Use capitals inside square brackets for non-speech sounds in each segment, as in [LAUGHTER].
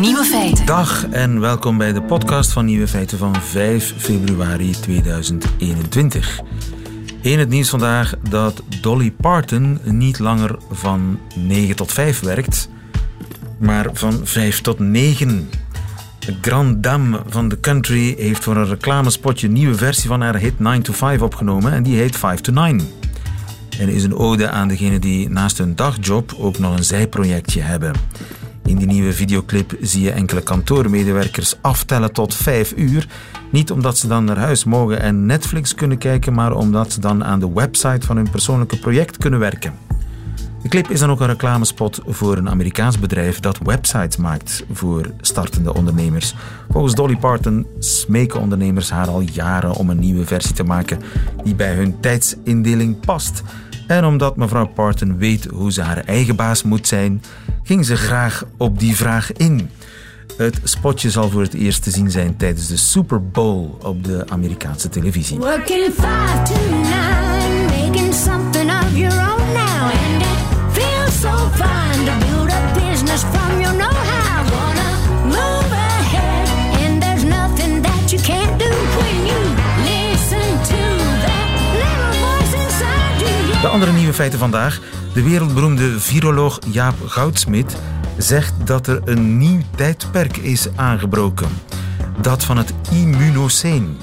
Nieuwe feiten. Dag en welkom bij de podcast van Nieuwe Feiten van 5 februari 2021. In het nieuws vandaag dat Dolly Parton niet langer van 9 tot 5 werkt, maar van 5 tot 9. De Grand Dame van de country heeft voor een reclamespotje een nieuwe versie van haar hit 9 to 5 opgenomen en die heet 5 to 9. En is een ode aan degenen die naast hun dagjob ook nog een zijprojectje hebben. In die nieuwe videoclip zie je enkele kantoormedewerkers aftellen tot 5 uur. Niet omdat ze dan naar huis mogen en Netflix kunnen kijken, maar omdat ze dan aan de website van hun persoonlijke project kunnen werken. De clip is dan ook een reclamespot voor een Amerikaans bedrijf dat websites maakt voor startende ondernemers. Volgens Dolly Parton smeken ondernemers haar al jaren om een nieuwe versie te maken die bij hun tijdsindeling past. En omdat mevrouw Parton weet hoe ze haar eigen baas moet zijn, ging ze graag op die vraag in. Het spotje zal voor het eerst te zien zijn tijdens de Super Bowl op de Amerikaanse televisie. To making something of your own now. And De andere nieuwe feiten vandaag. De wereldberoemde viroloog Jaap Goudsmit zegt dat er een nieuw tijdperk is aangebroken. Dat van het immunoceen.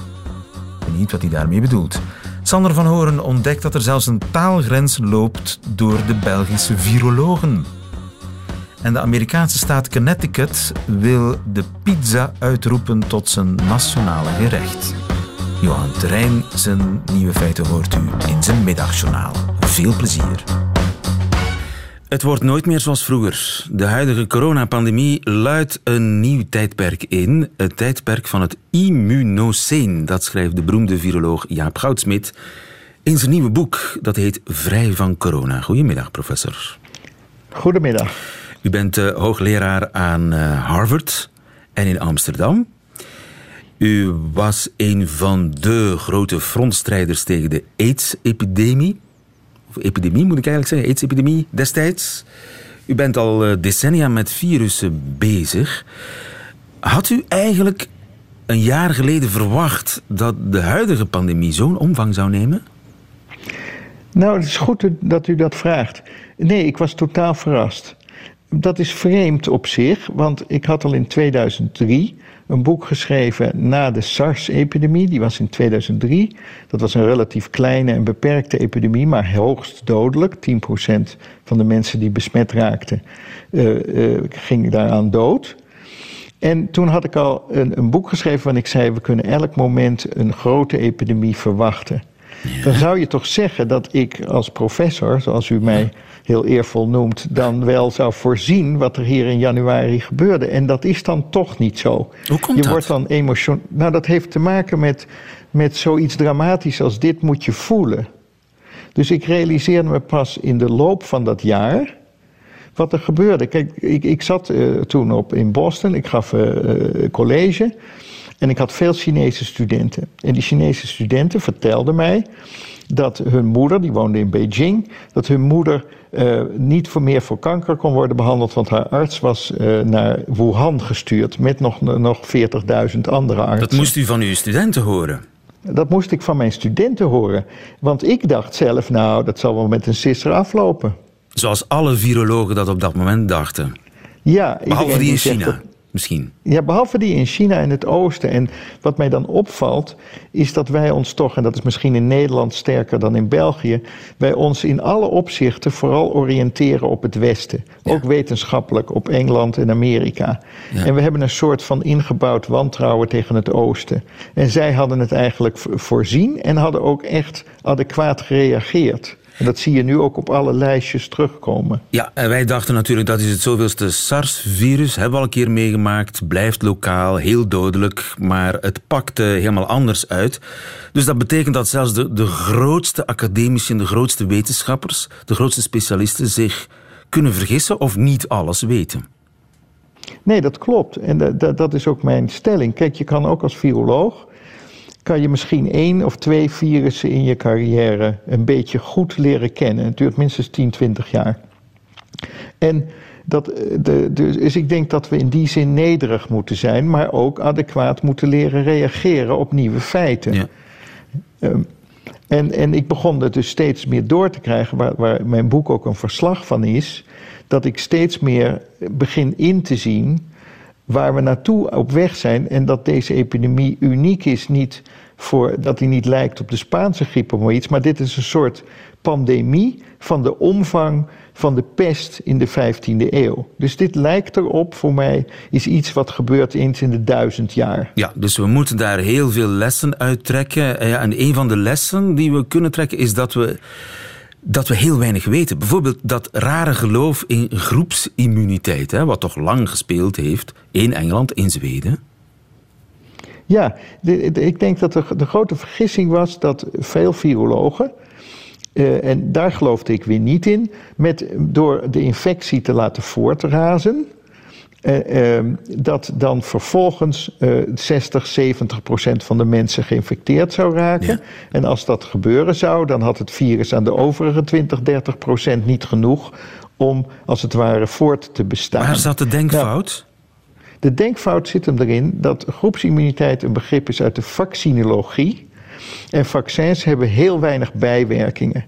Niet wat hij daarmee bedoelt. Sander van Horen ontdekt dat er zelfs een taalgrens loopt door de Belgische virologen. En de Amerikaanse staat Connecticut wil de pizza uitroepen tot zijn nationale gerecht. Johan Terrein, zijn nieuwe feiten hoort u in zijn middagjournaal. Veel plezier. Het wordt nooit meer zoals vroeger. De huidige coronapandemie luidt een nieuw tijdperk in. Het tijdperk van het immunoceen. Dat schrijft de beroemde viroloog Jaap Goudsmit in zijn nieuwe boek. Dat heet Vrij van corona. Goedemiddag, professor. Goedemiddag. U bent eh, hoogleraar aan eh, Harvard en in Amsterdam. U was een van de grote frontstrijders tegen de AIDS-epidemie. Epidemie moet ik eigenlijk zeggen, AIDS-epidemie destijds. U bent al eh, decennia met virussen bezig. Had u eigenlijk een jaar geleden verwacht dat de huidige pandemie zo'n omvang zou nemen? Nou, het is goed dat u dat vraagt. Nee, ik was totaal verrast. Dat is vreemd op zich, want ik had al in 2003 een boek geschreven na de SARS-epidemie. Die was in 2003. Dat was een relatief kleine en beperkte epidemie, maar hoogst dodelijk. 10% van de mensen die besmet raakten uh, uh, ging daaraan dood. En toen had ik al een, een boek geschreven waarin ik zei: we kunnen elk moment een grote epidemie verwachten. Dan zou je toch zeggen dat ik als professor, zoals u mij heel eervol noemt, dan wel zou voorzien wat er hier in januari gebeurde. En dat is dan toch niet zo. Hoe komt je dat? wordt dan emotioneel. Nou, dat heeft te maken met, met zoiets dramatisch als dit moet je voelen. Dus ik realiseerde me pas in de loop van dat jaar wat er gebeurde. Kijk, ik, ik zat uh, toen op in Boston, ik gaf uh, college. En ik had veel Chinese studenten. En die Chinese studenten vertelden mij dat hun moeder, die woonde in Beijing, dat hun moeder uh, niet voor meer voor kanker kon worden behandeld, want haar arts was uh, naar Wuhan gestuurd met nog, nog 40.000 andere artsen. Dat moest u van uw studenten horen? Dat moest ik van mijn studenten horen. Want ik dacht zelf, nou, dat zal wel met een sisser aflopen. Zoals alle virologen dat op dat moment dachten? Ja. Behalve die in China. Misschien. Ja, behalve die in China en het oosten. En wat mij dan opvalt, is dat wij ons toch, en dat is misschien in Nederland sterker dan in België, wij ons in alle opzichten vooral oriënteren op het Westen. Ja. Ook wetenschappelijk op Engeland en Amerika. Ja. En we hebben een soort van ingebouwd wantrouwen tegen het oosten. En zij hadden het eigenlijk voorzien en hadden ook echt adequaat gereageerd. En dat zie je nu ook op alle lijstjes terugkomen. Ja, en wij dachten natuurlijk dat is het zoveelste SARS-virus. Hebben we al een keer meegemaakt. Blijft lokaal, heel dodelijk. Maar het pakte helemaal anders uit. Dus dat betekent dat zelfs de, de grootste academici en de grootste wetenschappers, de grootste specialisten, zich kunnen vergissen of niet alles weten. Nee, dat klopt. En dat, dat, dat is ook mijn stelling. Kijk, je kan ook als viroloog kan je misschien één of twee virussen in je carrière een beetje goed leren kennen. Het duurt minstens 10, 20 jaar. En Dat, eh, de, dus ik denk dat we in die zin nederig moeten zijn, maar ook adequaat moeten leren reageren op nieuwe feiten. Ja. Ehm, en, en ik begon er dus steeds meer door te krijgen, waar, waar mijn boek ook een verslag van is, dat ik steeds meer begin in te zien waar we naartoe op weg zijn en dat deze epidemie uniek is, niet voor, dat die niet lijkt op de Spaanse griep of iets, maar dit is een soort pandemie van de omvang van de pest in de 15e eeuw. Dus dit lijkt erop, voor mij, is iets wat gebeurt eens in de duizend jaar. Ja, dus we moeten daar heel veel lessen uit trekken. Eh, En een van de lessen die we kunnen trekken is dat we, dat we heel weinig weten. Bijvoorbeeld dat rare geloof in groepsimmuniteit, hè, wat toch lang gespeeld heeft in Engeland, in Zweden. Ja, ik denk dat de, de grote vergissing was dat veel virologen, eh, en daar geloofde ik weer niet in, met, door de infectie te laten voortrazen, eh, eh, dat dan vervolgens eh 60, 70 procent van de mensen geïnfecteerd zou raken. Ja. En als dat gebeuren zou, dan had het virus aan de overige 20, 30 procent niet genoeg om als het ware voort te bestaan. Waar zat de denkfout? De denkfout zit hem erin dat groepsimmuniteit een begrip is uit de vaccinologie. En vaccins hebben heel weinig bijwerkingen.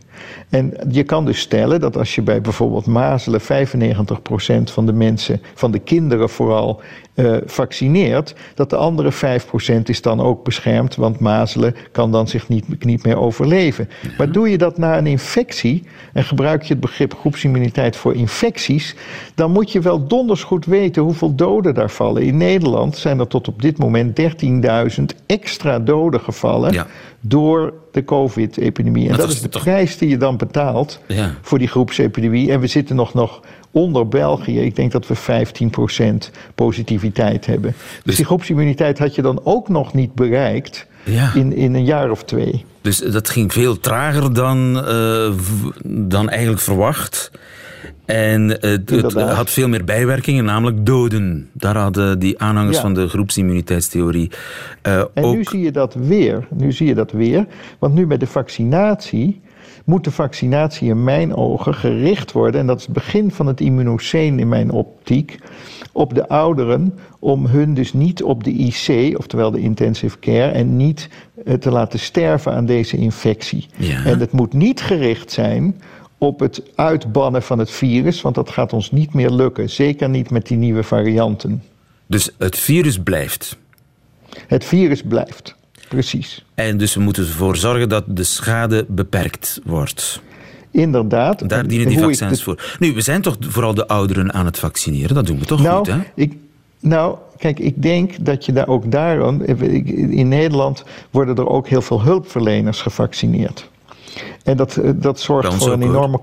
En je kan dus stellen dat als je bij bijvoorbeeld mazelen 95% van de mensen, van de kinderen vooral, eh, vaccineert, dat de andere 5% is dan ook beschermd, want mazelen kan dan zich niet, niet meer overleven. Maar doe je dat na een infectie en gebruik je het begrip groepsimmuniteit voor infecties, dan moet je wel donders goed weten hoeveel doden daar vallen. In Nederland zijn er tot op dit moment 13.000 extra doden gevallen Ja. Door de COVID-epidemie. En Dat dat, is de toch- prijs die je dan betaalt Ja. voor die groepsepidemie. En we zitten nog, nog onder België. Ik denk dat we 15% positiviteit hebben. Dus, Dus- die groepsimmuniteit had je dan ook nog niet bereikt Ja. in, in een jaar of twee. Dus dat ging veel trager dan, eh, dan eigenlijk verwacht. En het, het had veel meer bijwerkingen, namelijk doden. Daar hadden die aanhangers Ja. van de groepsimmuniteitstheorie eh, En ook... nu zie je dat weer. Nu zie je dat weer. Want nu met de vaccinatie moet de vaccinatie in mijn ogen gericht worden. En dat is het begin van het immunoceen in mijn optiek. Op de ouderen om hun dus niet op de IC, oftewel de intensive care, en niet eh, te laten sterven aan deze infectie. Ja. En het moet niet gericht zijn op het uitbannen van het virus, want dat gaat ons niet meer lukken. Zeker niet met die nieuwe varianten. Dus het virus blijft. Het virus blijft. Precies. En dus we moeten ervoor zorgen dat de schade beperkt wordt. Inderdaad. Daar En dienen die vaccins de- voor. Nu, we zijn toch vooral de ouderen aan het vaccineren? Dat doen we toch nou, goed, hè? Ik, nou, kijk, ik denk dat je daar ook daarom... In Nederland worden er ook heel veel hulpverleners gevaccineerd. En dat, eh, dat zorgt voor een enorme...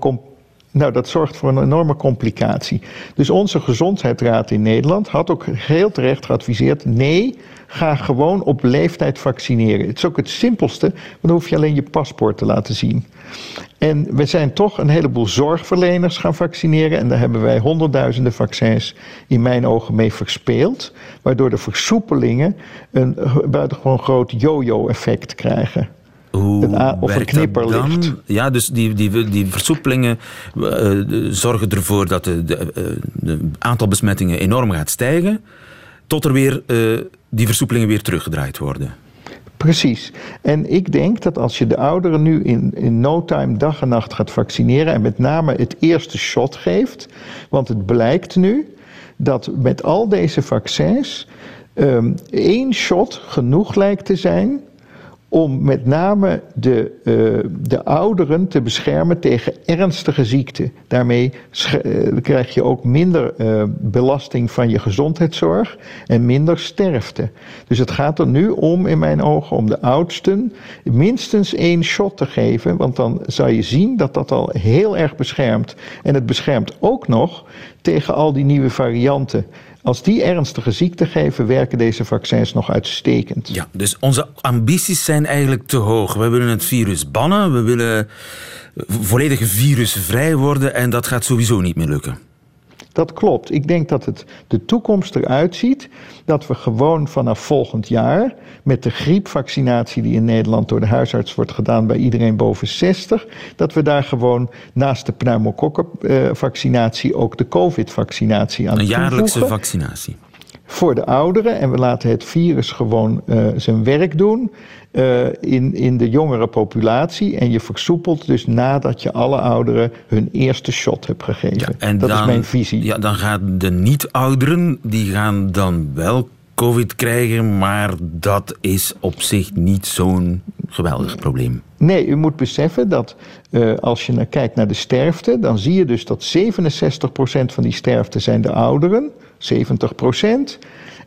nou, dat zorgt voor een enorme complicatie. Dus onze gezondheidsraad in Nederland had ook heel terecht geadviseerd: nee, ga gewoon op leeftijd vaccineren. Het is ook het simpelste, want dan hoef je alleen je paspoort te laten zien. En we zijn toch een heleboel zorgverleners gaan vaccineren. En daar hebben wij honderdduizenden vaccins in mijn ogen mee verspeeld. Waardoor de versoepelingen een buitengewoon groot yo-yo-effect krijgen. Hoe of een dat? Ja, dus die, die, die versoepelingen eh, zorgen ervoor dat het de, eh, aantal besmettingen enorm gaat stijgen, tot er weer eh, die versoepelingen weer teruggedraaid worden. Precies. En ik denk dat als je de ouderen nu in, in no time dag en nacht gaat vaccineren en met name het eerste shot geeft, want het blijkt nu dat met al deze vaccins ehm, één shot genoeg lijkt te zijn om met name de, eh, de ouderen te beschermen tegen ernstige ziekten. Daarmee eh, krijg je ook minder eh, belasting van je gezondheidszorg en minder sterfte. Dus het gaat er nu om, in mijn ogen, om de oudsten minstens één shot te geven, want dan zou je zien dat dat al heel erg beschermt. En het beschermt ook nog tegen al die nieuwe varianten. Als die ernstige ziekte geven, werken deze vaccins nog uitstekend. Ja, dus onze ambities zijn eigenlijk te hoog. We willen het virus bannen, we willen volledig virusvrij worden en dat gaat sowieso niet meer lukken. Dat klopt. Ik denk dat het de toekomst eruit ziet dat we gewoon vanaf volgend jaar met de griepvaccinatie die in Nederland door de huisarts wordt gedaan bij iedereen boven 60, dat we daar gewoon naast de pneumokokkenvaccinatie ook de COVID-vaccinatie aan Een jaarlijkse toevoegen vaccinatie. Voor de ouderen. En we laten het virus gewoon eh, zijn werk doen eh, in, in de jongere populatie. En je versoepelt dus nadat je alle ouderen hun eerste shot hebt gegeven. en dat dan, is mijn visie. Ja, dan gaan de niet-ouderen, die gaan dan wel COVID krijgen, maar dat is op zich niet zo'n geweldig probleem. Nee, u moet beseffen dat eh, als je naar, kijkt naar de sterfte, dan zie je dus dat 67% van die sterfte zijn de ouderen, 70%.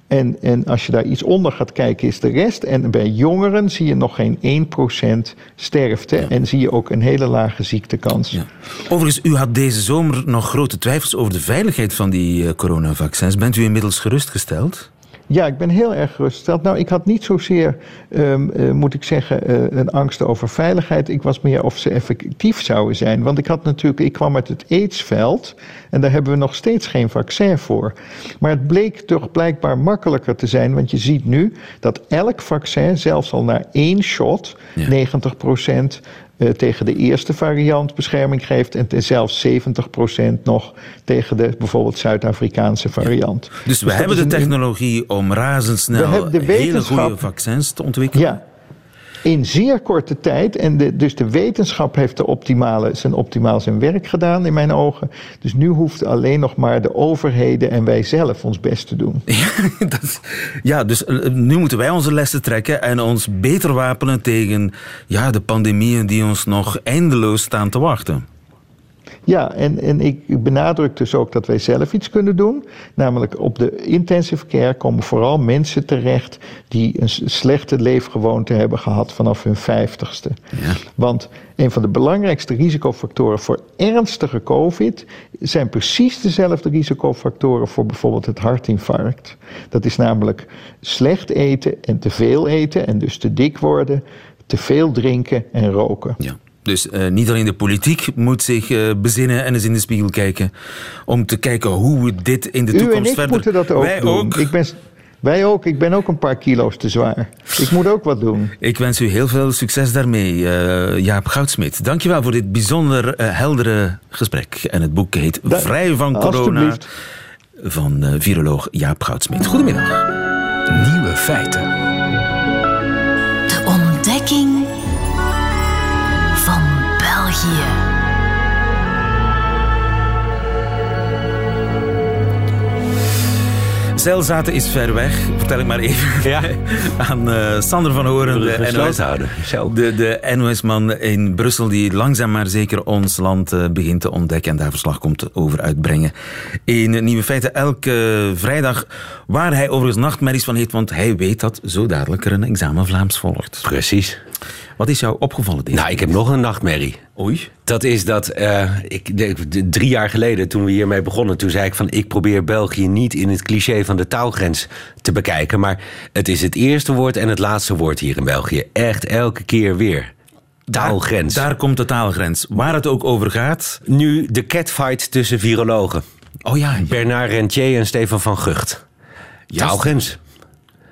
En, en als je daar iets onder gaat kijken, is de rest. En bij jongeren zie je nog geen 1% sterfte. En zie je ook een hele lage ziektekans. Ja. Overigens, u had deze zomer nog grote twijfels over de veiligheid van die eh, coronavaccins. Bent u inmiddels gerustgesteld? Ja, ik ben heel erg gerustgesteld. Nou, ik had niet zozeer, ehm, eh, moet ik zeggen, eh, een angst over veiligheid. Ik was meer of ze effectief zouden zijn. Want ik had natuurlijk, ik kwam uit het aidsveld en daar hebben we nog steeds geen vaccin voor. Maar het bleek toch blijkbaar makkelijker te zijn, want je ziet nu dat elk vaccin, zelfs al na één shot, Ja. 90% eh, tegen de eerste variant bescherming geeft en zelfs 70% nog tegen de bijvoorbeeld Zuid-Afrikaanse variant. Dus we dat hebben de een- technologie om razendsnel hele goede vaccins te ontwikkelen. Ja, in zeer korte tijd. En dus de wetenschap heeft de optimale, zijn optimaal zijn werk gedaan in mijn ogen. Dus nu hoeft alleen nog maar de overheden en wij zelf ons best te doen. [LAUGHS] Is- ja, dus eh, nu moeten wij onze lessen trekken en ons beter wapenen tegen ja, de pandemieën die ons nog eindeloos staan te wachten. Ja, en, en ik benadruk dus ook dat wij zelf iets kunnen doen. Namelijk op de intensive care komen vooral mensen terecht die een slechte leefgewoonte hebben gehad vanaf hun vijftigste. Ja. Want een van de belangrijkste risicofactoren voor ernstige COVID zijn precies dezelfde risicofactoren voor bijvoorbeeld het hartinfarct. Dat is namelijk slecht eten en te veel eten en dus te dik worden, te veel drinken en roken. Ja. Dus eh, niet alleen de politiek moet zich eh, bezinnen en eens in de spiegel kijken. Om te kijken hoe we dit in de U toekomst en ik verder... moeten dat ook Wij doen. ook. Ik ben, wij ook. Ik ben ook een paar kilo's te zwaar. Ik moet ook wat doen. Ik wens u heel veel succes daarmee, eh, Jaap Goudsmit. Dankjewel voor dit bijzonder heldere gesprek. En het boek heet Da- Vrij van corona Alsjeblieft. van viroloog Jaap Goudsmit. Goedemiddag. Nieuwe feiten. De ontdekking Zeilzaten is ver weg, vertel ik maar even [LAUGHS] Ja. [LAUGHS] aan eh, Sander van Horen, de NOS, de, de NOS-man in Brussel, die langzaam maar zeker ons land eh, begint te ontdekken en daar verslag komt over uitbrengen. In Nieuwe Feiten elke vrijdag, waar hij overigens nachtmerries van heeft, want hij weet dat zo dadelijk er een examen Vlaams volgt. Precies. Wat is jou opgevallen deze Nou, ik heb nog een nachtmerrie. Oei. Dat is dat eh, ik, de- de- drie jaar geleden, toen we hiermee begonnen, toen zei ik van ik probeer België niet in het cliché van de taalgrens te bekijken. Maar het is het eerste woord en het laatste woord hier in België. Echt elke keer weer. Taalgrens. Daar, daar komt de taalgrens. Waar het ook over gaat. Nu de catfight tussen virologen. Oh ja, Bernard Rentier en Stefan van Gucht. Juist. Taalgrens.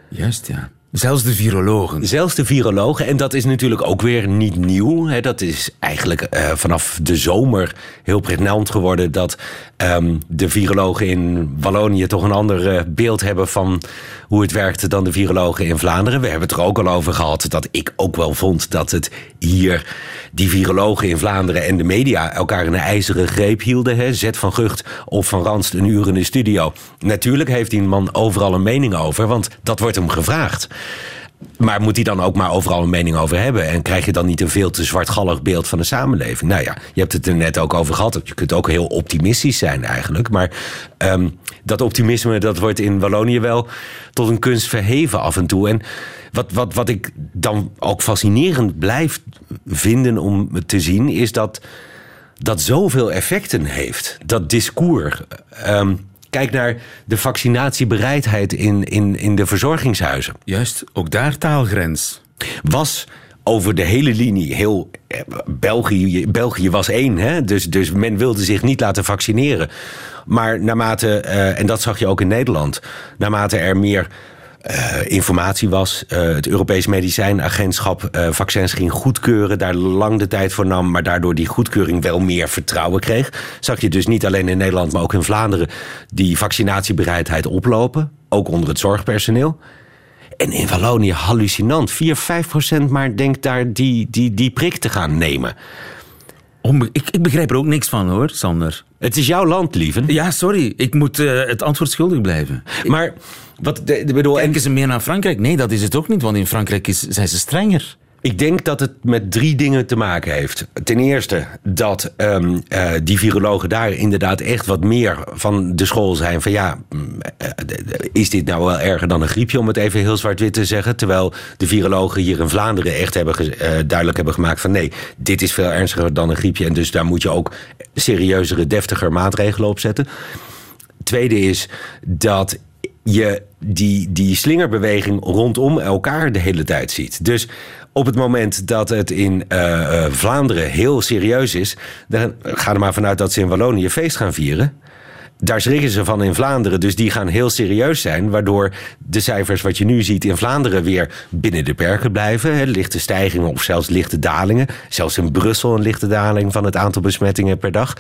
juist ja. Zelfs de virologen. Zelfs de virologen, en dat is natuurlijk ook weer niet nieuw. Dat is eigenlijk eh, vanaf de zomer heel pregnant geworden dat ehm, de virologen in Wallonië toch een ander eh, beeld hebben van hoe het werkte dan de virologen in Vlaanderen. We hebben het er ook al over gehad dat ik ook wel vond dat het hier die virologen in Vlaanderen en de media elkaar in een ijzeren greep hielden. Hè. Zet van Gucht of van Ranst een uur in de studio. Natuurlijk heeft die man overal een mening over, want dat wordt hem gevraagd. Maar moet hij dan ook maar overal een mening over hebben? En krijg je dan niet een veel te zwartgallig beeld van de samenleving? Nou ja, je hebt het er net ook over gehad. Je kunt ook heel optimistisch zijn eigenlijk. Maar ehm, dat optimisme dat wordt in Wallonië wel tot een kunst verheven af en toe. En wat, wat, wat ik dan ook fascinerend blijf vinden om te zien... is dat dat zoveel effecten heeft. Dat discours. Ehm, kijk naar de vaccinatiebereidheid in, in, in de verzorgingshuizen Juist, ook daar taalgrens. was over de hele linie heel. eh, België, België was één, hè? Dus, dus men wilde zich niet laten vaccineren. Maar naarmate, eh, en dat zag je ook in Nederland, naarmate er meer eh, informatie was, eh, het Europees Medicijnagentschap eh, vaccins ging goedkeuren, daar lang de tijd voor nam, maar daardoor die goedkeuring wel meer vertrouwen kreeg, zag je dus niet alleen in Nederland, maar ook in Vlaanderen die vaccinatiebereidheid oplopen, ook onder het zorgpersoneel. En in Wallonië hallucinant. 4, 5 procent maar denkt daar die, die, die prik te gaan nemen. Onbe- ik, ik begrijp er ook niks van hoor, Sander. Het is jouw land, lieven. Ja, sorry. Ik moet het antwoord schuldig blijven. Maar wat, de, de- bedoel, en Kijken ze meer naar Frankrijk? Nee, dat is het ook niet, want in Frankrijk is, zijn ze strenger. ik denk dat het met drie dingen te maken heeft. Ten eerste dat ehm, eh, die virologen daar inderdaad echt wat meer van de school zijn. Van ja, mm, eh, is dit nou wel erger dan een griepje, om het even heel zwart-wit te zeggen? Terwijl de virologen hier in Vlaanderen echt hebben eh, duidelijk hebben gemaakt van nee, dit is veel ernstiger dan een griepje. En dus daar moet je ook serieuzere, deftiger maatregelen op zetten. Tweede is dat je die, die slingerbeweging rondom elkaar de hele tijd ziet. Dus op het moment dat het in eh, eh, Vlaanderen heel serieus is, dan ga er maar vanuit dat ze in Wallonië feest gaan vieren. Daar schrikken ze van in Vlaanderen, dus die gaan heel serieus zijn. Waardoor de cijfers wat je nu ziet in Vlaanderen weer binnen de perken blijven. Lichte stijgingen of zelfs lichte dalingen. Zelfs in Brussel een lichte daling van het aantal besmettingen per dag.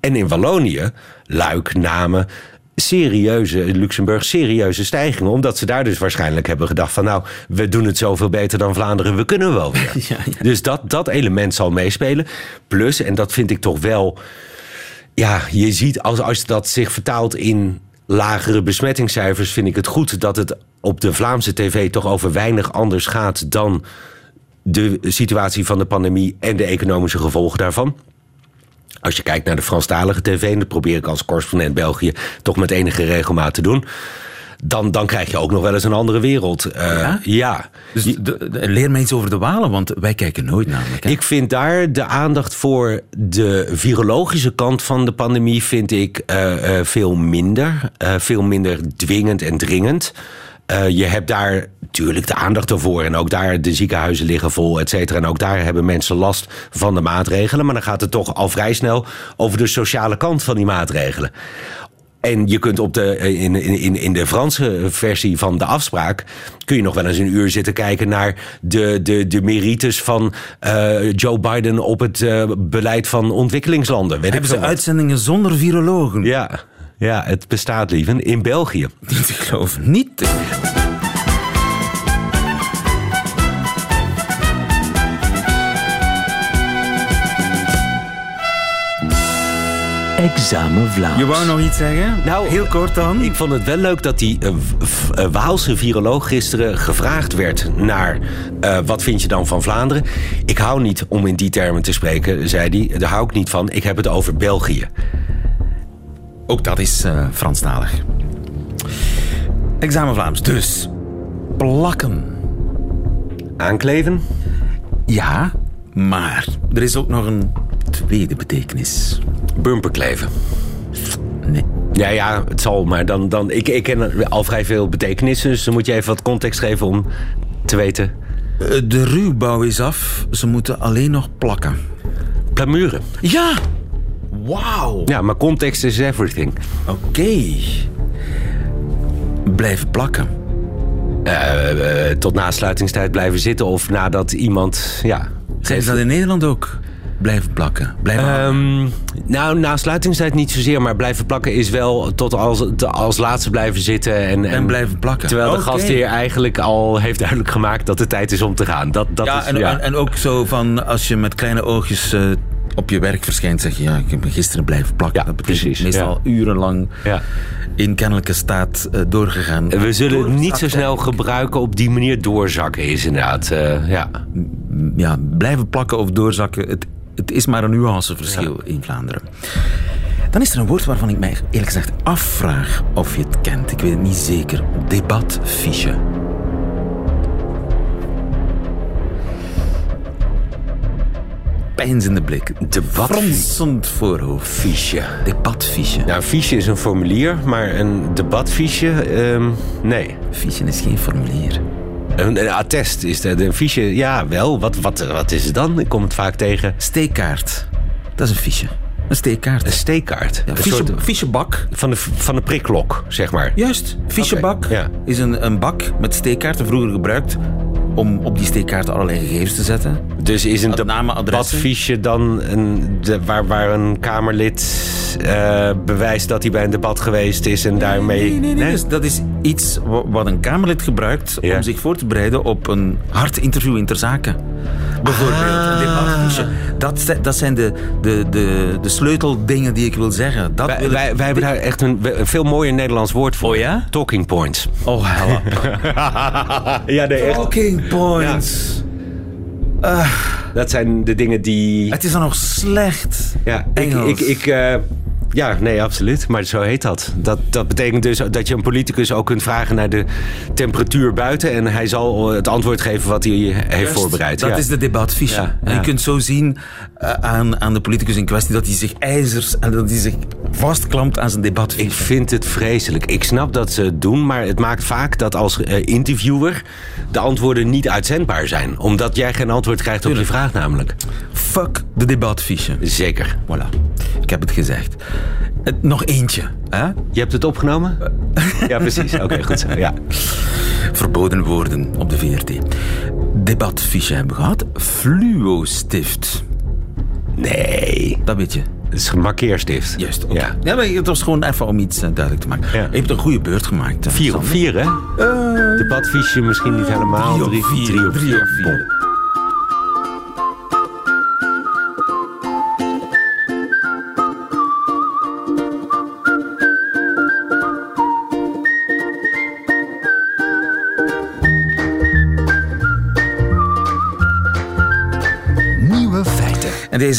En in Wallonië, Luik, Namen, serieuze, Luxemburg, serieuze stijgingen. Omdat ze daar dus waarschijnlijk hebben gedacht van... nou, we doen het zoveel beter dan Vlaanderen, we kunnen wel weer. [LAUGHS] Ja, ja. Dus dat, dat element zal meespelen. Plus, en dat vind ik toch wel... Ja, je ziet als, als dat zich vertaalt in lagere besmettingscijfers... vind ik het goed dat het op de Vlaamse tv toch over weinig anders gaat... dan de situatie van de pandemie en de economische gevolgen daarvan. Als je kijkt naar de Franstalige tv, en dat probeer ik als correspondent België toch met enige regelmaat te doen. Dan, dan krijg je ook nog wel eens een andere wereld. Eh, Ja? ja. Dus de- de- leer mij iets over de Walen, want wij kijken nooit namelijk. hè. Ik vind daar de aandacht voor de virologische kant van de pandemie vind ik eh, eh, veel minder. Veel minder dwingend en dringend. Eh, je hebt daar natuurlijk de aandacht ervoor. En ook daar de ziekenhuizen liggen vol, et cetera. En ook daar hebben mensen last van de maatregelen. Maar dan gaat het toch al vrij snel over de sociale kant van die maatregelen. En je kunt op de, eh, in, in, in de Franse versie van de afspraak... kun je nog wel eens een uur zitten kijken naar de, de, de merites van eh, Joe Biden... op het beleid van ontwikkelingslanden. Weet ik Hebben ze veel wat. uitzendingen zonder virologen? Ja, ja, het bestaat, lieven, in België. [LAUGHS] Niet te geloven. Niet te Examen Vlaams. Je wou nog iets zeggen? Nou, Heel kort dan. Ik vond het wel leuk dat die eh, eh, Waalse viroloog gisteren gevraagd werd naar eh, wat vind je dan van Vlaanderen. Ik hou niet om in die termen te spreken, zei hij. Daar hou ik niet van. Ik heb het over België. Ook dat is eh, Franstalig. Examen Vlaams. Dus, plakken. Aankleven? Ja, maar er is ook nog een tweede betekenis. Bumperkleven. Nee. Ja, ja, het zal, maar dan, dan, ik, ik ken al vrij veel betekenissen, dus dan moet je even wat context geven om te weten. Eh, De ruwbouw is af. Ze moeten alleen nog plakken. Plamuren. Ja! Wauw! Ja, maar context is everything. Oké. Blijven plakken. Eh, eh, tot na sluitingstijd blijven zitten of nadat iemand, ja... Zijn ze dat in Nederland ook? Blijven plakken. Blijven. Ehm, nou, na sluitingstijd niet zozeer, maar blijven plakken is wel tot als, als laatste blijven zitten. En, en blijven plakken. Terwijl de Oké. gastheer eigenlijk al heeft duidelijk gemaakt dat het tijd is om te gaan. Dat, dat Ja is, en, En, en ook zo van als je met kleine oogjes eh, op je werk verschijnt, zeg je ja, ik heb gisteren blijven plakken. Ja, dat betekent precies, meestal urenlang ja. in kennelijke staat eh, doorgegaan. We zullen het niet zo snel gebruiken op die manier doorzakken, is inderdaad. eh, ja. Ja, blijven plakken of doorzakken, het, het is maar een nuanceverschil in Vlaanderen. Dan is er een woord waarvan ik mij eerlijk gezegd afvraag of je het kent. Ik weet het niet zeker. Debatfiche. Pijnzende blik. Debatfiche. Fronsend voorhoofd. Fiche. Debatfiche. Nou, fiche is een formulier, maar een debatfiche, ehm, nee. Fiche is geen formulier. Een, een attest is de, de fiche. Ja, wel. Wat, wat, wat is het dan? Ik kom het vaak tegen. Steekkaart. Dat is een fiche. Een steekkaart. Een steekkaart. Ja, Een fiche, soort fichebak. van, de, van de prikklok, zeg maar. Juist. Fichebak ja. is een, een bak met steekkaarten, vroeger gebruikt om op die steekkaarten allerlei gegevens te zetten. Dus is een debatfiche dan een, de, waar, waar een Kamerlid eh, bewijst dat hij bij een debat geweest is en daarmee... Nee, nee, nee. Dus dat is iets wa- wat een Kamerlid gebruikt Ja. om zich voor te bereiden op een hard interview in ter zake. Bijvoorbeeld Ah. een debatfiche. Dat, dat zijn de, de, de, de sleuteldingen die ik wil zeggen. Dat Wij, wil ik- wij, wij hebben daar echt een, een veel mooier Nederlands woord voor. Oh ja? Talking points. Oh, help. [LAUGHS] ja, nee, echt. Talking points. Dat zijn de dingen die... Het is dan nog slecht. Ja, ik, Engels. ik, ik, eh, ja, nee, absoluut. Maar zo heet dat. dat. Dat betekent dus dat je een politicus ook kunt vragen naar de temperatuur buiten. En hij zal het antwoord geven wat hij heeft Juist, voorbereid. Dat ja. is de debatfiche. Ja, En ja. je kunt zo zien eh, aan, aan de politicus in kwestie dat hij zich ijzers en dat hij zich vastklampt aan zijn debatfiche. Ik vind het vreselijk. Ik snap dat ze het doen, maar het maakt vaak dat als eh, interviewer de antwoorden niet uitzendbaar zijn. Omdat jij geen antwoord krijgt op je vraag namelijk. Fuck de debatfiche. Zeker. Voilà. Ik heb het gezegd. Eh, nog eentje. Hè? Je hebt het opgenomen? Ja, precies. Oké, goed zo. Ja. Verboden woorden op de VRT. Debatfiche hebben we gehad. Fluo-stift. Nee. Dat weet je. Het is een markeerstift. Juist. Ja. Ja, maar het was gewoon even om iets eh, duidelijk te maken. Ja. Je hebt een goede beurt gemaakt. hè, Vier op Sander. vier, hè? Debatfiche misschien niet helemaal. Drie op vier. Drie op Drie vier. op vier.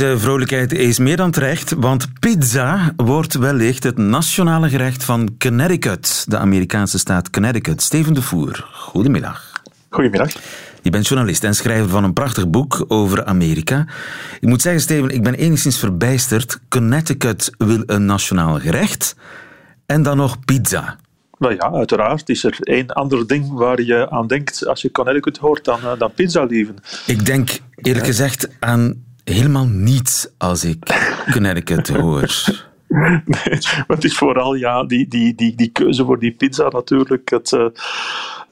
Deze vrolijkheid is meer dan terecht, want pizza wordt wellicht het nationale gerecht van Connecticut, de Amerikaanse staat Connecticut. Steven de Voer, goedemiddag. Goedemiddag. Je bent journalist en schrijver van een prachtig boek over Amerika. Ik moet zeggen, Steven, ik ben enigszins verbijsterd. Connecticut wil een nationaal gerecht en dan nog pizza. Nou ja, uiteraard is er één ander ding waar je aan denkt als je Connecticut hoort dan, eh, dan pizza lieven. Ik denk eerlijk gezegd aan helemaal niets als ik Connecticut hoor. Nee, maar het is vooral ja, die, die, die, die keuze voor die pizza natuurlijk. Het, eh,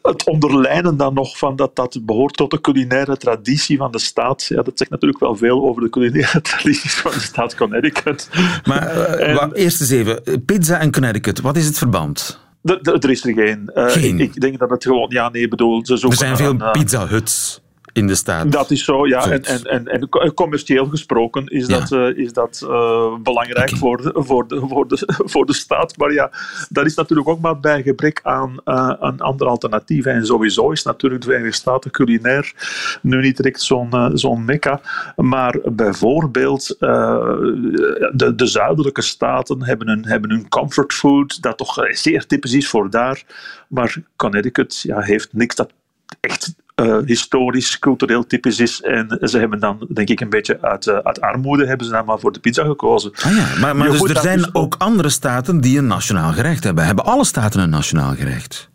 het onderlijnen dan nog van dat dat behoort tot de culinaire traditie van de staat. Ja, dat zegt natuurlijk wel veel over de culinaire [LAUGHS] tradities van de staat Connecticut. Maar eh, En- wa- eerst eens even, pizza en Connecticut, wat is het verband? Er, is er geen. Eh, Geen? Ik, ik denk dat het gewoon, ja, nee, bedoel, ze Er zijn veel pizza huts in de staat. Dat is zo, ja. En, Zoiets. en, en, en co- commercieel gesproken is Ja. dat, eh, is dat eh, belangrijk voor, de, voor, de, voor, de, [LAUGHS] voor de staat. Maar ja, dat is natuurlijk ook maar bij gebrek aan uh, een ander alternatief. En sowieso is natuurlijk de Verenigde Staten culinair nu niet direct zo'n zo'n mekka. Maar bijvoorbeeld de, de zuidelijke staten hebben hun, hebben hun comfort food, dat toch zeer typisch is voor daar. Maar Connecticut ja, heeft niks dat echt uh, historisch, cultureel typisch is. En ze hebben dan, denk ik, een beetje uit, uh, uit armoede hebben ze dan maar voor de pizza gekozen. Ah ja, maar, maar dus er zijn dus ook andere staten die een nationaal gerecht hebben. Hebben alle staten een nationaal gerecht?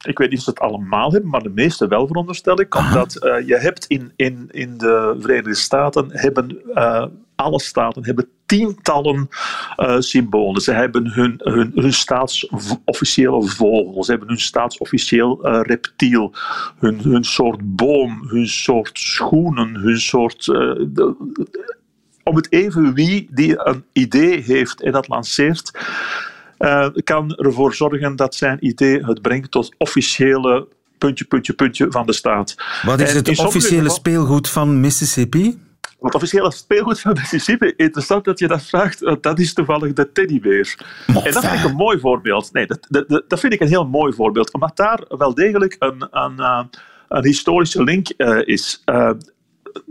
Ik weet niet of ze het allemaal hebben, maar de meeste wel, veronderstel ik. Omdat uh, je hebt in, in, in de Verenigde Staten, hebben, uh, alle staten hebben tientallen uh, symbolen. Ze hebben hun, hun, hun staatsofficiële vogel, ze hebben hun staatsofficieel uh, reptiel, hun, hun soort boom, hun soort schoenen, hun soort. Uh, de, om het even wie die een idee heeft en dat lanceert, kan ervoor zorgen dat zijn idee het brengt tot officiële puntje, puntje, puntje van de staat. Wat is het officiële geval, speelgoed van Mississippi? Het officiële speelgoed van Mississippi, interessant dat je dat vraagt, dat is toevallig de teddybeer. Mof, en dat vind ik een mooi voorbeeld. Nee, dat, dat, dat vind ik een heel mooi voorbeeld, omdat daar wel degelijk een, een, een historische link uh, is. Uh,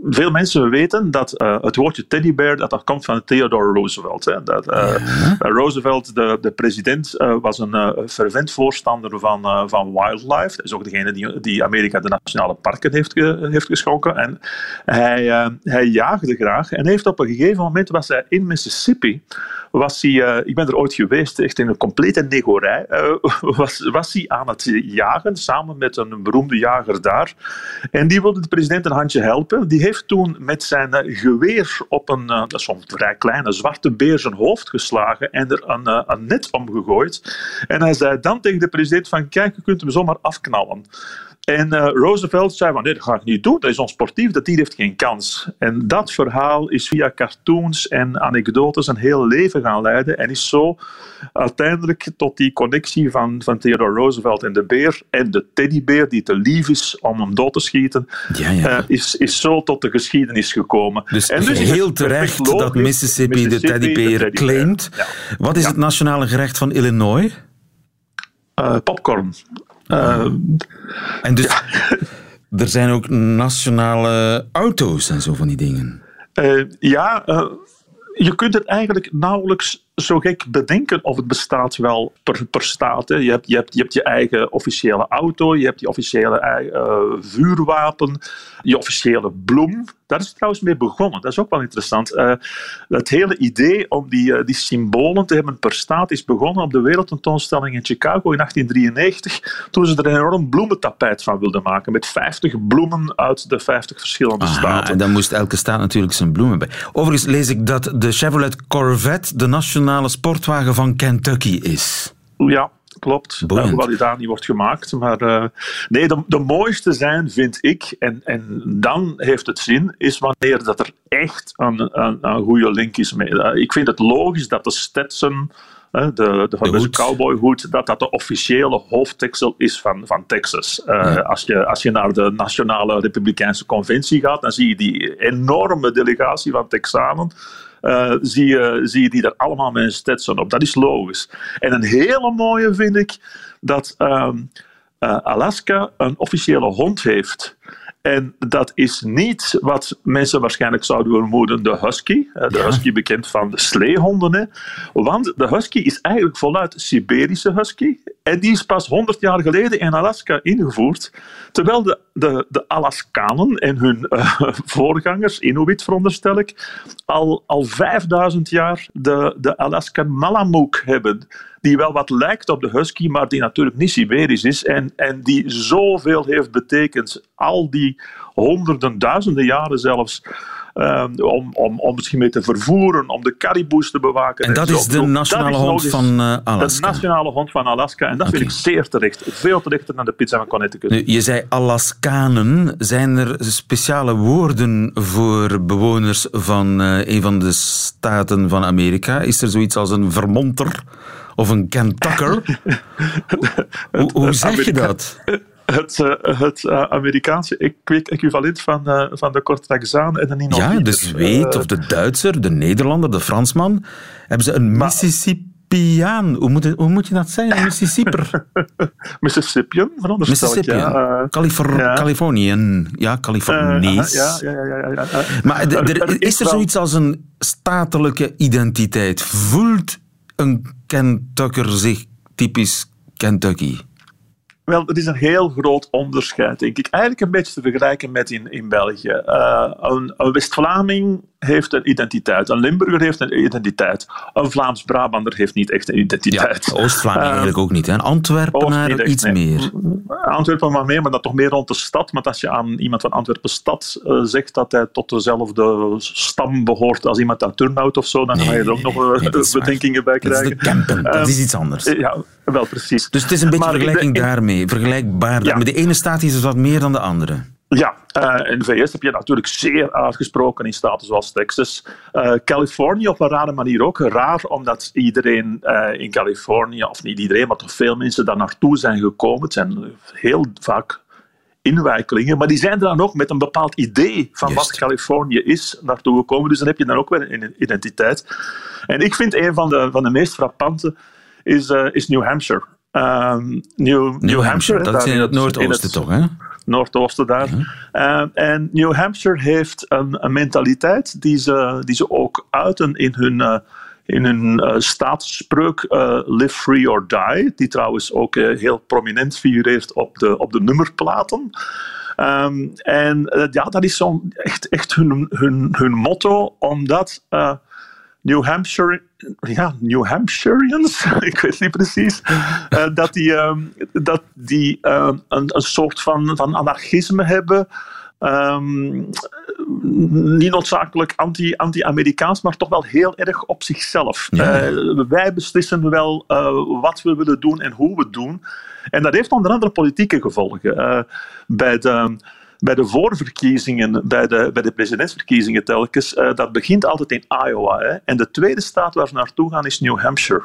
veel mensen weten dat eh, het woordje teddybear dat, dat komt van Theodore Roosevelt. Hè. Dat, eh, Roosevelt, de, de president, eh, was een fervent voorstander van, van wildlife. Dat is ook degene die, die Amerika de nationale parken heeft, ge- heeft geschonken. En hij, hij jaagde graag en heeft op een gegeven moment was hij in Mississippi. Was hij, ik ben er ooit geweest, echt in een complete negorij. [LAUGHS] was, was hij aan het jagen samen met een beroemde jager daar. En die wilde de president een handje helpen. Die heeft toen met zijn eh, geweer op een, eh, dat vrij kleine zwarte beer zijn hoofd geslagen en er een, eh, een net omgegooid. En hij zei dan tegen de president van kijk, je kunt hem zomaar afknallen. En eh, Roosevelt zei van nee, dat ga ik niet doen, dat is onsportief, dat dier heeft geen kans. En dat verhaal is via cartoons en anekdotes een heel leven gaan leiden en is zo uiteindelijk tot die connectie van, van Theodore Roosevelt en de beer en de teddybeer die te lief is om hem dood te schieten, Ja, ja. eh, is, is zo tot de geschiedenis gekomen. Dus, en het heel terecht logisch, dat Mississippi, de teddybeer teddybeer. claimt. Ja. Wat is het nationale gerecht van Illinois? Eh, popcorn. Eh, En dus, [LAUGHS] er zijn ook nationale auto's en zo van die dingen. Eh, ja, eh, je kunt het eigenlijk nauwelijks zo gek bedenken of het bestaat wel per, per staat. Hè. Je, hebt, je, hebt, je hebt je eigen officiële auto, je hebt je officiële eh, vuurwapen, je officiële bloem. Daar is het trouwens mee begonnen. Dat is ook wel interessant. Eh, het hele idee om die, eh, die symbolen te hebben per staat is begonnen op de wereldtentoonstelling in Chicago in 1893, toen ze er een enorm bloementapijt van wilden maken, met 50 bloemen uit de 50 verschillende Aha, staten. en dan moest elke staat natuurlijk zijn bloemen bij. Overigens lees ik dat de Chevrolet Corvette de nationale sportwagen van Kentucky is. Ja, klopt. Boeiend. Hoewel die daar niet wordt gemaakt. Maar eh, nee, de, de mooiste zijn, vind ik, en, en dan heeft het zin, is wanneer dat er echt een, een, een goede link is mee. Eh, ik vind het logisch dat de Stetson, eh, de, de, de, hoed. cowboyhoed, dat dat de officiële hoofdteksel is van, van Texas. Als, je, als je naar de Nationale Republikeinse Conventie gaat, dan zie je die enorme delegatie van Texanen. Eh, zie, je, zie je die daar allemaal met een Stetson op. Dat is logisch. En een hele mooie vind ik dat ehm, eh, Alaska een officiële hond heeft. En dat is niet wat mensen waarschijnlijk zouden vermoeden, de husky. Eh, De husky bekend van de sleehonden. Hè. Want de husky is eigenlijk voluit Siberische husky. En die is pas 100 jaar geleden in Alaska ingevoerd. Terwijl de, de, de Alaskanen en hun eh, [LAUGHS] voorgangers, Inuit veronderstel ik, al, al 5000 jaar de, de Alaskan Malamute hebben. Die wel wat lijkt op de husky, maar die natuurlijk niet Siberisch is. En, en die zoveel heeft betekend. Al die honderden, duizenden jaren zelfs. ehm, om, om, om misschien mee te vervoeren, om de caribous te bewaken. En dat is de Dat nationale is hond logisch. van De Alaska. nationale hond van Alaska. En dat vind ik zeer terecht. Veel terechter dan de pizza van Connecticut. Nu, je zei Alaskanen. Zijn er speciale woorden voor bewoners van eh, een van de staten van Amerika? Is er zoiets als een Vermonter of een Kentucker? [LAUGHS] hoe hoe zeg je dat? [LAUGHS] Het, eh, het eh, Amerikaanse equi- equivalent van, eh, van de Kortrazaan en de Nino Ja, de. Zweed of de Duitser, de Nederlander, de Fransman. Hebben ze een Mississippiaan? Hoe moet, hoe moet je dat zeggen? Mississipper? [LAUGHS] Mississippian, veronderstel. Mississippian. Ja, Califor ja. Californiën. Ja, Californies. ja, ja, ja, ja, ja, ja. Maar Er- er- er is er zoiets als een statelijke identiteit? Voelt een Kentucker zich typisch Kentucky? Wel, het is een heel groot onderscheid, denk ik. Eigenlijk een beetje te vergelijken met in, in België. Eh, een een West-Vlaming heeft een identiteit. Een Limburger heeft een identiteit. Een Vlaams-Brabander heeft niet echt een identiteit. Oost-Vlamingen Eh, eigenlijk ook niet. Hè? Oost Antwerpenaar echt, iets nee. meer. Antwerpen maar meer, maar dat toch meer rond de stad. Want als je aan iemand van Antwerpen-stad eh, zegt dat hij tot dezelfde stam behoort als iemand uit Turnhout of zo, dan ga je er ook nog nee, waar. bedenkingen bij Dat is krijgen. de Kempen, dat Ehm, is iets anders. Ja, wel precies. Dus het is een beetje maar vergelijking in- Vergelijkbaar. Ja. Met de ene staat is het wat meer dan de andere. Ja, eh, in de VS heb je natuurlijk zeer uitgesproken in staten zoals Texas. Eh, Californië op een rare manier ook. Raar omdat iedereen eh, in Californië, of niet iedereen, maar toch veel mensen daar naartoe zijn gekomen. Het zijn heel vaak inwijkelingen, maar die zijn er dan ook met een bepaald idee van wat Californië is naartoe gekomen. Dus dan heb je dan ook wel een identiteit. En ik vind een van de, van de meest frappante is, is New Hampshire. Ehm, New, New Hampshire, dat is in het noordoosten toch, hè? noordoosten daar. Eh, en New Hampshire heeft een, een mentaliteit die ze, die ze ook uiten in hun, eh, in hun staatsspreuk eh, Live Free or Die, die trouwens ook heel prominent figureert op de, op de nummerplaten. Ehm, en ja, dat is zo'n echt, echt hun, hun, hun motto, omdat New Hampshire, ja, New Hampshireans, [LAUGHS] ik weet niet precies, eh, dat die, ehm, dat die ehm, een, een soort van, van anarchisme hebben. Ehm, niet noodzakelijk anti- anti-Amerikaans, maar toch wel heel erg op zichzelf. Ja. Eh, wij beslissen wel eh, wat we willen doen en hoe we het doen. En dat heeft onder andere politieke gevolgen. Bij de bij de voorverkiezingen, bij de, bij de presidentsverkiezingen telkens, eh, dat begint altijd in Iowa. Hè. En de tweede staat waar ze naartoe gaan is New Hampshire.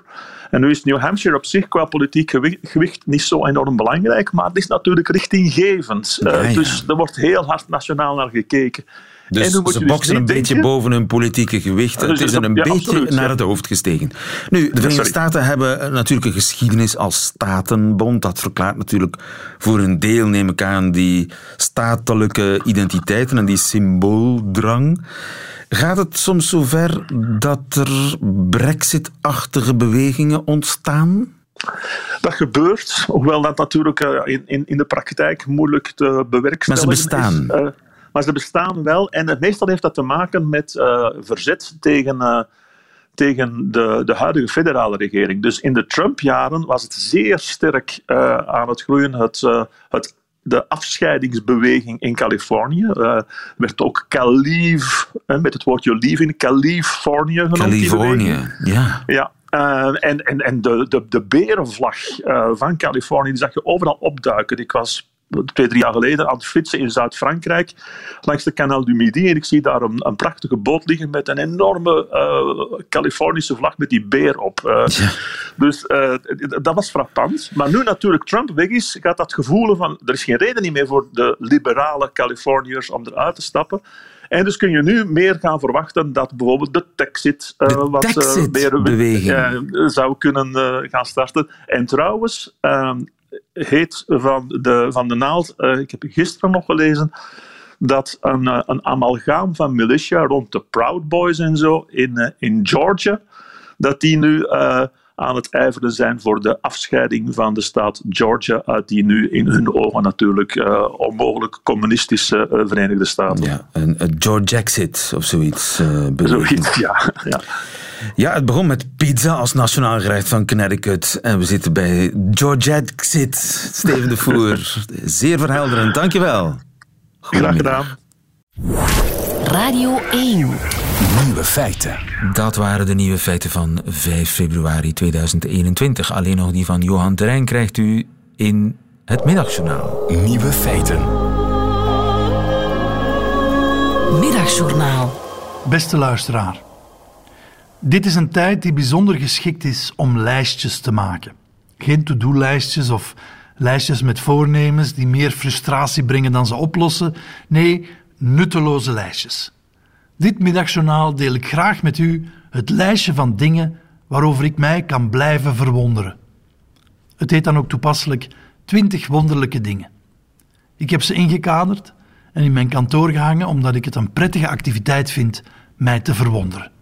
En nu is New Hampshire op zich qua politiek gewicht, gewicht niet zo enorm belangrijk, maar het is natuurlijk richtinggevend. Eh, Ja, ja. Dus er wordt heel hard nationaal naar gekeken. Dus ze dus boksen een beetje denken- boven hun politieke gewicht. Dus het is een ja, beetje absoluut, naar het hoofd gestegen. Nu, de Verenigde sorry. Staten hebben eh, natuurlijk een geschiedenis als statenbond. Dat verklaart natuurlijk voor een deel, neem ik aan, die statelijke identiteiten en die symbooldrang. Gaat het soms zover dat er brexit-achtige bewegingen ontstaan? Dat gebeurt, hoewel dat natuurlijk eh, in, in, in de praktijk moeilijk te bewerkstelligen Maar ze bestaan. is. Eh, maar ze bestaan wel. En het meestal heeft dat te maken met eh, verzet tegen, eh, tegen de, de huidige federale regering. Dus in de Trump-jaren was het zeer sterk eh, aan het groeien, het, het, de afscheidingsbeweging in Californië. Werd ook Caliv, eh, met het woordje leave in Californië genoemd. Californië, ja. Ja, en, en, en de, de, de berenvlag van Californië die zag je overal opduiken. Ik was twee, drie jaar geleden aan het fietsen in Zuid-Frankrijk langs de Canal du Midi en ik zie daar een, een prachtige boot liggen met een enorme eh, Californische vlag met die beer op. Eh, Dus eh, dat was frappant. Maar nu natuurlijk Trump weg is, gaat dat gevoel van er is geen reden meer voor de liberale Californiërs om eruit te stappen. En dus kun je nu meer gaan verwachten dat bijvoorbeeld de Texit, De wat, meer, eh, zou kunnen gaan starten. En trouwens, ehm, heet van de, van de naald, eh, ik heb gisteren nog gelezen, dat een, eh, een amalgaam van militia rond de Proud Boys en zo in, eh, in Georgia, dat die nu aan het ijveren zijn voor de afscheiding van de staat Georgia uit die nu in hun ogen natuurlijk onmogelijk communistische Verenigde Staten. ja een, een George Exit of zoiets. beweging. Zoiets, ja. ja. Ja, het begon met pizza als nationaal gerecht van Connecticut. En we zitten bij George Exit. Steven de Voer. [LAUGHS] Zeer verhelderend, dankjewel. Graag gedaan. Radio 1. Nieuwe feiten. Dat waren de nieuwe feiten van 5 februari 2021. Alleen nog die van Johan Terrein krijgt u in het middagjournaal. Nieuwe feiten. Middagjournaal. Beste luisteraar. Dit is een tijd die bijzonder geschikt is om lijstjes te maken. Geen to-do-lijstjes of lijstjes met voornemens die meer frustratie brengen dan ze oplossen. Nee, nutteloze lijstjes. Dit middagjournaal deel ik graag met u het lijstje van dingen waarover ik mij kan blijven verwonderen. Het heet dan ook toepasselijk 20 wonderlijke dingen. Ik heb ze ingekaderd en in mijn kantoor gehangen omdat ik het een prettige activiteit vind mij te verwonderen.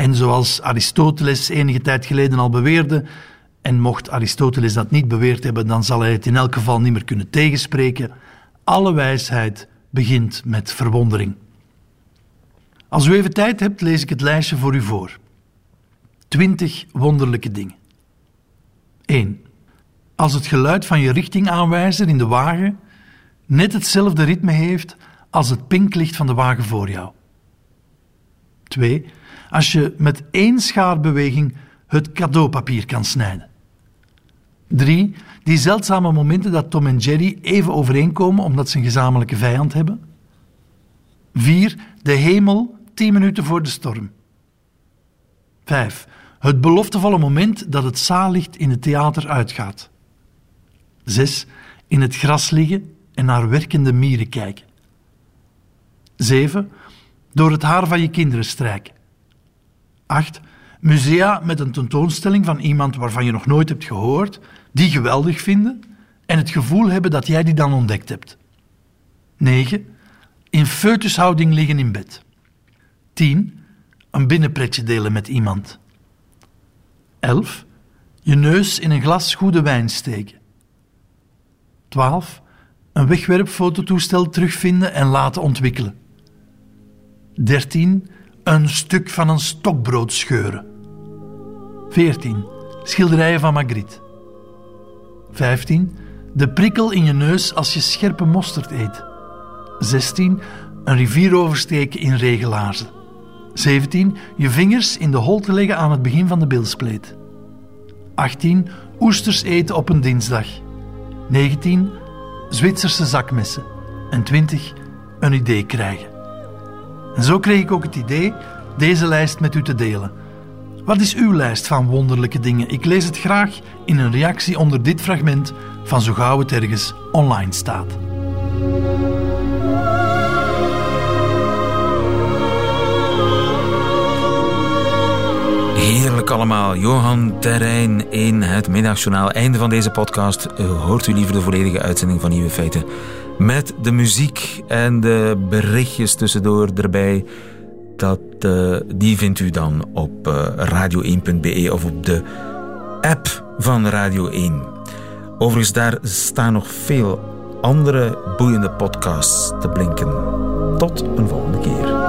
En zoals Aristoteles enige tijd geleden al beweerde, en mocht Aristoteles dat niet beweerd hebben, dan zal hij het in elk geval niet meer kunnen tegenspreken, alle wijsheid begint met verwondering. Als u even tijd hebt, lees ik het lijstje voor u voor. 20 wonderlijke dingen. 1. Als het geluid van je richtingaanwijzer in de wagen net hetzelfde ritme heeft als het pinklicht van de wagen voor jou. 2. Als je met één schaarbeweging het cadeaupapier kan snijden. 3. Die zeldzame momenten dat Tom en Jerry even overeenkomen omdat ze een gezamenlijke vijand hebben. 4. De hemel 10 minuten voor de storm. 5. Het beloftevolle moment dat het zaallicht in het theater uitgaat. 6. In het gras liggen en naar werkende mieren kijken. 7. Door het haar van je kinderen strijken. 8. Musea met een tentoonstelling van iemand waarvan je nog nooit hebt gehoord, die geweldig vinden en het gevoel hebben dat jij die dan ontdekt hebt. 9. In foetushouding liggen in bed. 10. Een binnenpretje delen met iemand. 11. Je neus in een glas goede wijn steken. 12. Een wegwerpfototoestel terugvinden en laten ontwikkelen. 13. Een stuk van een stokbrood scheuren. 14. Schilderijen van Magritte. 15. De prikkel in je neus als je scherpe mosterd eet. 16. Een rivier oversteken in regenlaarzen. 17. Je vingers in de holte leggen aan het begin van de bilspleet. 18. Oesters eten op een dinsdag. 19. Zwitserse zakmessen. En 20. Een idee krijgen. En zo kreeg ik ook het idee deze lijst met u te delen. Wat is uw lijst van wonderlijke dingen? Ik lees het graag in een reactie onder dit fragment van Zo gauw het ergens online staat. Heerlijk allemaal. Johan Terrein in het middagjournaal. Einde van deze podcast. Hoort u liever de volledige uitzending van Nieuwe Feiten. Met de muziek en de berichtjes tussendoor erbij. Dat, uh, die vindt u dan op uh, radio1.be of op de app van Radio 1. Overigens, daar staan nog veel andere boeiende podcasts te blinken. Tot een volgende keer.